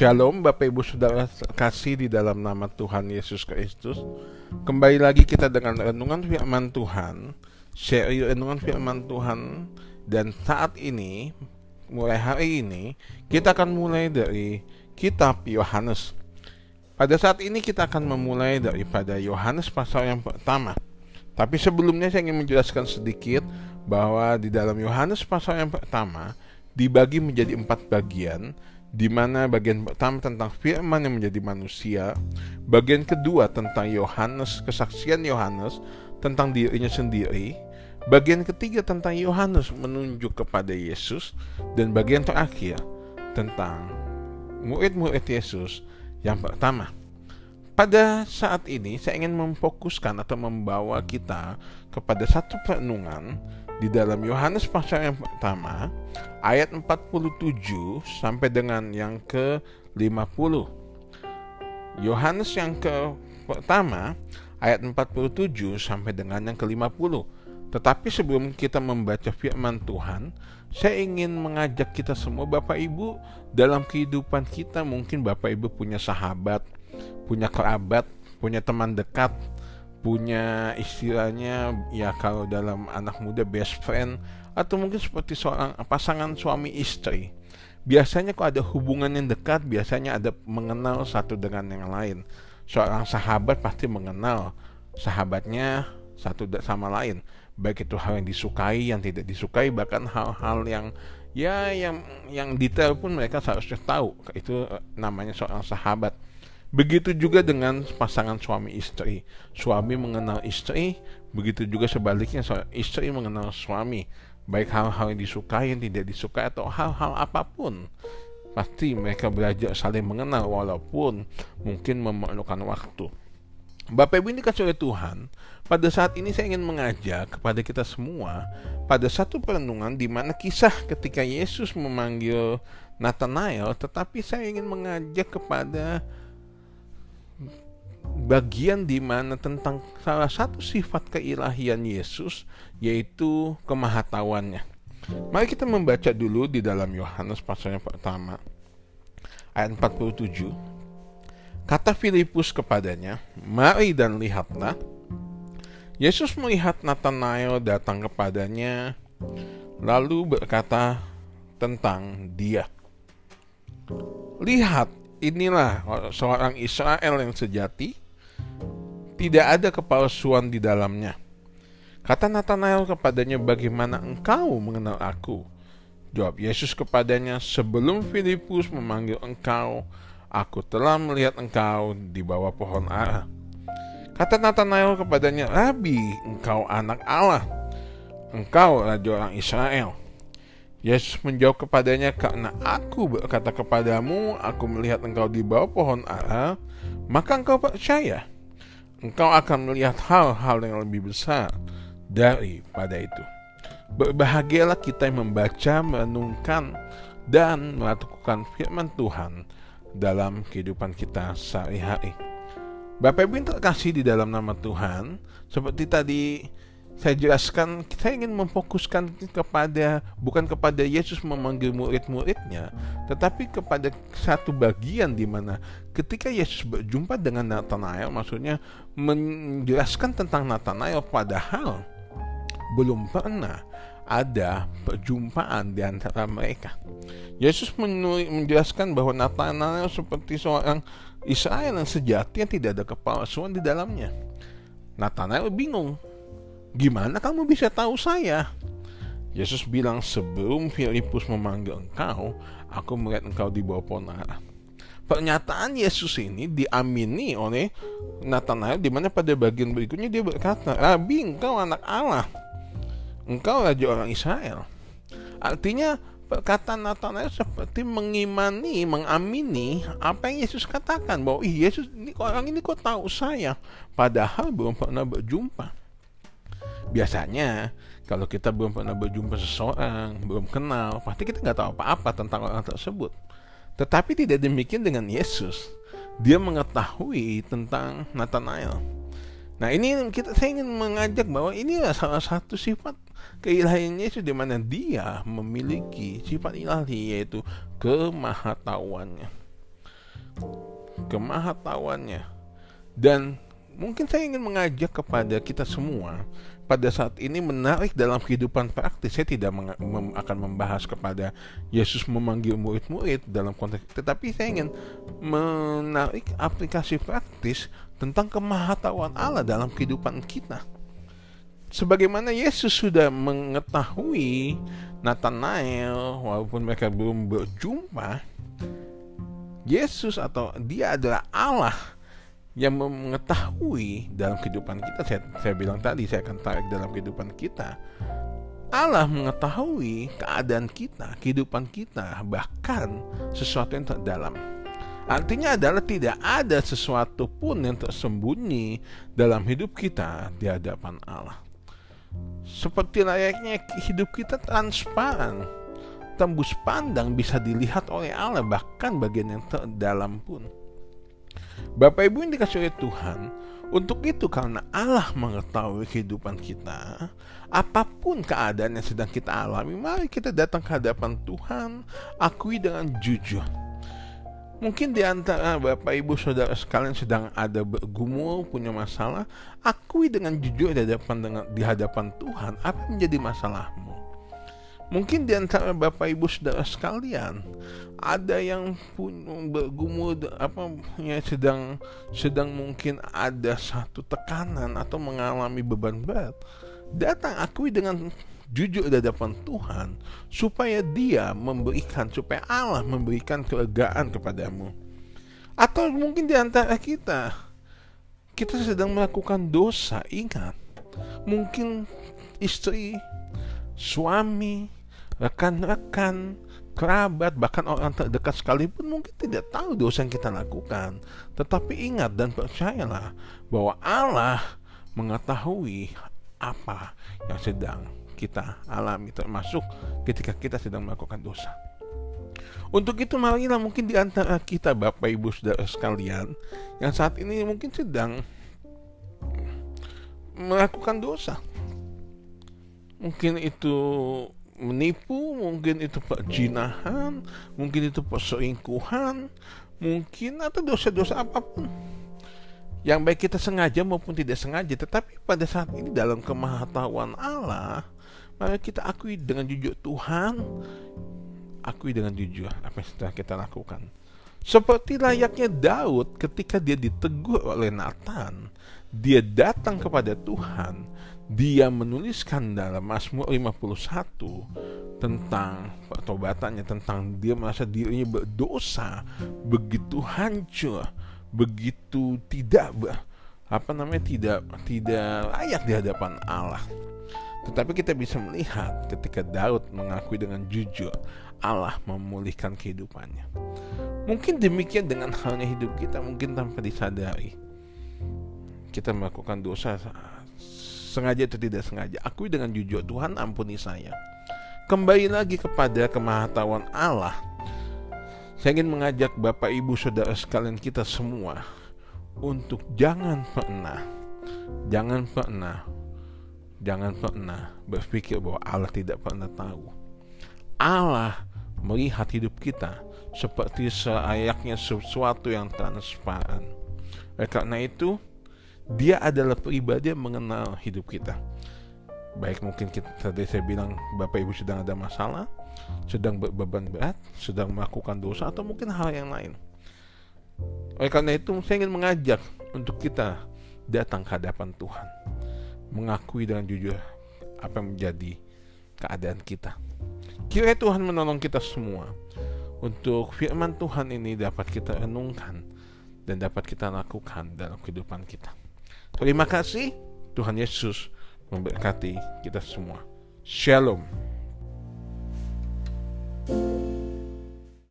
Shalom Bapak Ibu Saudara kasih di dalam nama Tuhan Yesus Kristus. Kembali lagi kita dengan renungan firman Tuhan Seri renungan firman Tuhan. Dan saat ini Mulai hari ini Kita akan mulai dari kitab Yohanes. Pada saat ini kita akan memulai daripada Yohanes pasal yang pertama. Tapi sebelumnya saya ingin menjelaskan sedikit Bahwa di dalam Yohanes pasal yang pertama Dibagi menjadi empat bagian di mana bagian pertama tentang firman yang menjadi manusia, bagian kedua tentang Yohanes, kesaksian Yohanes tentang dirinya sendiri, bagian ketiga tentang Yohanes menunjuk kepada Yesus, dan bagian terakhir tentang murid-murid Yesus yang pertama. Pada saat ini saya ingin memfokuskan atau membawa kita kepada satu perenungan di dalam Yohanes pasal yang pertama ayat 47 sampai dengan yang ke-50. Yohanes yang ke pertama ayat 47 sampai dengan yang ke-50. Tetapi sebelum kita membaca firman Tuhan, saya ingin mengajak kita semua Bapak Ibu dalam kehidupan kita mungkin Bapak Ibu punya sahabat, punya kerabat, punya teman dekat punya istilahnya ya kalau dalam anak muda best friend atau mungkin seperti seorang pasangan suami istri. Biasanya kok ada hubungan yang dekat biasanya ada mengenal satu dengan yang lain. Seorang sahabat pasti mengenal sahabatnya satu sama lain. Baik itu hal yang disukai yang tidak disukai bahkan hal-hal yang ya yang yang detail pun mereka seharusnya tahu. Itu namanya seorang sahabat Begitu juga dengan pasangan suami istri. Suami mengenal istri, begitu juga sebaliknya istri mengenal suami. Baik hal-hal yang disukai, yang tidak disukai, atau hal-hal apa pun. Pasti mereka belajar saling mengenal walaupun mungkin memerlukan waktu. Bapak Ibu ini kasih oleh Tuhan, pada saat ini saya ingin mengajak kepada kita semua pada satu perenungan di mana kisah ketika Yesus memanggil Nathanael, tetapi saya ingin mengajak kepada bagian di mana tentang salah satu sifat keilahian Yesus yaitu kemahatawannya. Mari kita membaca dulu di dalam Yohanes pasal yang pertama ayat 47. Kata Filipus kepadanya, "Mari dan lihatlah." Yesus melihat Nathanael datang kepadanya lalu berkata tentang dia. Lihat, inilah seorang Israel yang sejati, tidak ada kepalsuan di dalamnya. Kata Nathanael kepadanya, "Bagaimana engkau mengenal aku?" Jawab Yesus kepadanya, "Sebelum Filipus memanggil engkau, aku telah melihat engkau di bawah pohon ara." Kata Nathanael kepadanya, "Rabi, engkau anak Allah. Engkau raja orang Israel." Yesus menjawab kepadanya, "Karena aku berkata kepadamu, aku melihat engkau di bawah pohon ara, maka engkau percaya. Engkau akan melihat hal-hal yang lebih besar daripada itu." Berbahagialah kita yang membaca, merenungkan, dan melakukan firman Tuhan dalam kehidupan kita sehari-hari. Bapak Ibu yang terkasih di dalam nama Tuhan, seperti tadi saya jelaskan saya ingin memfokuskan kepada bukan kepada Yesus memanggil murid-muridnya tetapi kepada satu bagian di mana ketika Yesus berjumpa dengan Nathanael maksudnya menjelaskan tentang Nathanael padahal belum pernah ada perjumpaan di antara mereka. Yesus menjelaskan bahwa Nathanael seperti seorang Israel yang sejati yang tidak ada kepalsuan di dalamnya. Nathanael bingung Gimana kamu bisa tahu saya? Yesus bilang sebelum Filipus memanggil engkau, aku melihat engkau di bawah pohon ara. Pernyataan Yesus ini diamini oleh Nathanael di mana pada bagian berikutnya dia berkata, Rabi engkau anak Allah, engkau raja orang Israel. Artinya perkataan Nathanael seperti mengimani, mengamini apa yang Yesus katakan bahwa Ih, Yesus ini orang ini kok tahu saya, padahal belum pernah berjumpa. Biasanya kalau kita belum pernah berjumpa seseorang, belum kenal, pasti kita nggak tahu apa-apa tentang orang tersebut. Tetapi tidak demikian dengan Yesus. Dia mengetahui tentang Nathanael. Nah ini kita saya ingin mengajak bahwa ini adalah salah satu sifat keilahian Yesus di mana dia memiliki sifat ilahi yaitu kemahatauannya. kemahatauannya dan mungkin saya ingin mengajak kepada kita semua pada saat ini menarik dalam kehidupan praktis. Saya tidak mem akan membahas kepada Yesus memanggil murid-murid dalam konteks tetapi saya ingin menarik aplikasi praktis tentang kemahatauan Allah dalam kehidupan kita. Sebagaimana Yesus sudah mengetahui Nathanael walaupun mereka belum berjumpa, Yesus atau dia adalah Allah yang mengetahui dalam kehidupan kita. Saya, saya bilang tadi saya akan tarik dalam kehidupan kita. Allah mengetahui keadaan kita kehidupan kita bahkan sesuatu yang terdalam. Artinya adalah tidak ada sesuatu pun yang tersembunyi dalam hidup kita di hadapan Allah. Seperti layaknya hidup kita transparan tembus pandang bisa dilihat oleh Allah bahkan bagian yang terdalam pun Bapak Ibu yang dikasih oleh Tuhan, untuk itu karena Allah mengetahui kehidupan kita, apa pun keadaan yang sedang kita alami, mari kita datang ke hadapan Tuhan, akui dengan jujur. Mungkin di antara Bapak Ibu Saudara sekalian sedang ada bergumul, punya masalah, akui dengan jujur di hadapan dengan di hadapan Tuhan apa yang menjadi masalahmu. Mungkin di antara Bapak Ibu Saudara sekalian ada yang pun bergumul apa ya sedang sedang mungkin ada satu tekanan atau mengalami beban berat. Datang akui dengan jujur di hadapan Tuhan supaya Dia memberikan supaya Allah memberikan kelegaan kepadamu. Atau mungkin di antara kita kita sedang melakukan dosa, ingat. Mungkin istri, suami, rekan-rekan, kerabat, bahkan orang terdekat sekalipun mungkin tidak tahu dosa yang kita lakukan. Tetapi ingat dan percayalah bahwa Allah mengetahui apa yang sedang kita alami termasuk ketika kita sedang melakukan dosa. Untuk itu marilah mungkin di antara kita Bapak Ibu Saudara sekalian yang saat ini mungkin sedang melakukan dosa. Mungkin itu menipu, mungkin itu perjinahan, mungkin itu perselingkuhan, mungkin atau dosa-dosa apa pun. Yang baik kita sengaja maupun tidak sengaja, tetapi pada saat ini dalam kemahatauan Allah, maka kita akui dengan jujur Tuhan, akui dengan jujur apa yang sudah kita lakukan. Seperti layaknya Daud ketika dia ditegur oleh Nathan, dia datang kepada Tuhan. Dia menuliskan dalam Mazmur 51 tentang pertobatannya tentang dia merasa dirinya berdosa begitu hancur begitu tidak apa namanya tidak tidak layak di hadapan Allah. Tetapi kita bisa melihat ketika Daud mengakui dengan jujur Allah memulihkan kehidupannya mungkin demikian dengan halnya hidup kita mungkin tanpa disadari kita melakukan dosa sengaja atau tidak sengaja. Akui dengan jujur, Tuhan ampuni saya. Kembali lagi kepada kemahatauan Allah. Saya ingin mengajak Bapak Ibu Saudara sekalian kita semua untuk jangan pernah jangan pernah jangan pernah berpikir bahwa Allah tidak pernah tahu. Allah melihat hidup kita seperti selayaknya sesuatu yang transparan. Oleh karena itu, dia adalah pribadi yang mengenal hidup kita. Baik mungkin kita tadi saya bilang Bapak Ibu sedang ada masalah, sedang berbeban berat, sedang melakukan dosa atau mungkin hal yang lain. Oleh karena itu saya ingin mengajak untuk kita datang ke hadapan Tuhan, mengakui dengan jujur apa yang menjadi keadaan kita. Kira Tuhan menolong kita semua untuk firman Tuhan ini dapat kita renungkan dan dapat kita lakukan dalam kehidupan kita. Terima kasih. Tuhan Yesus memberkati kita semua. Shalom.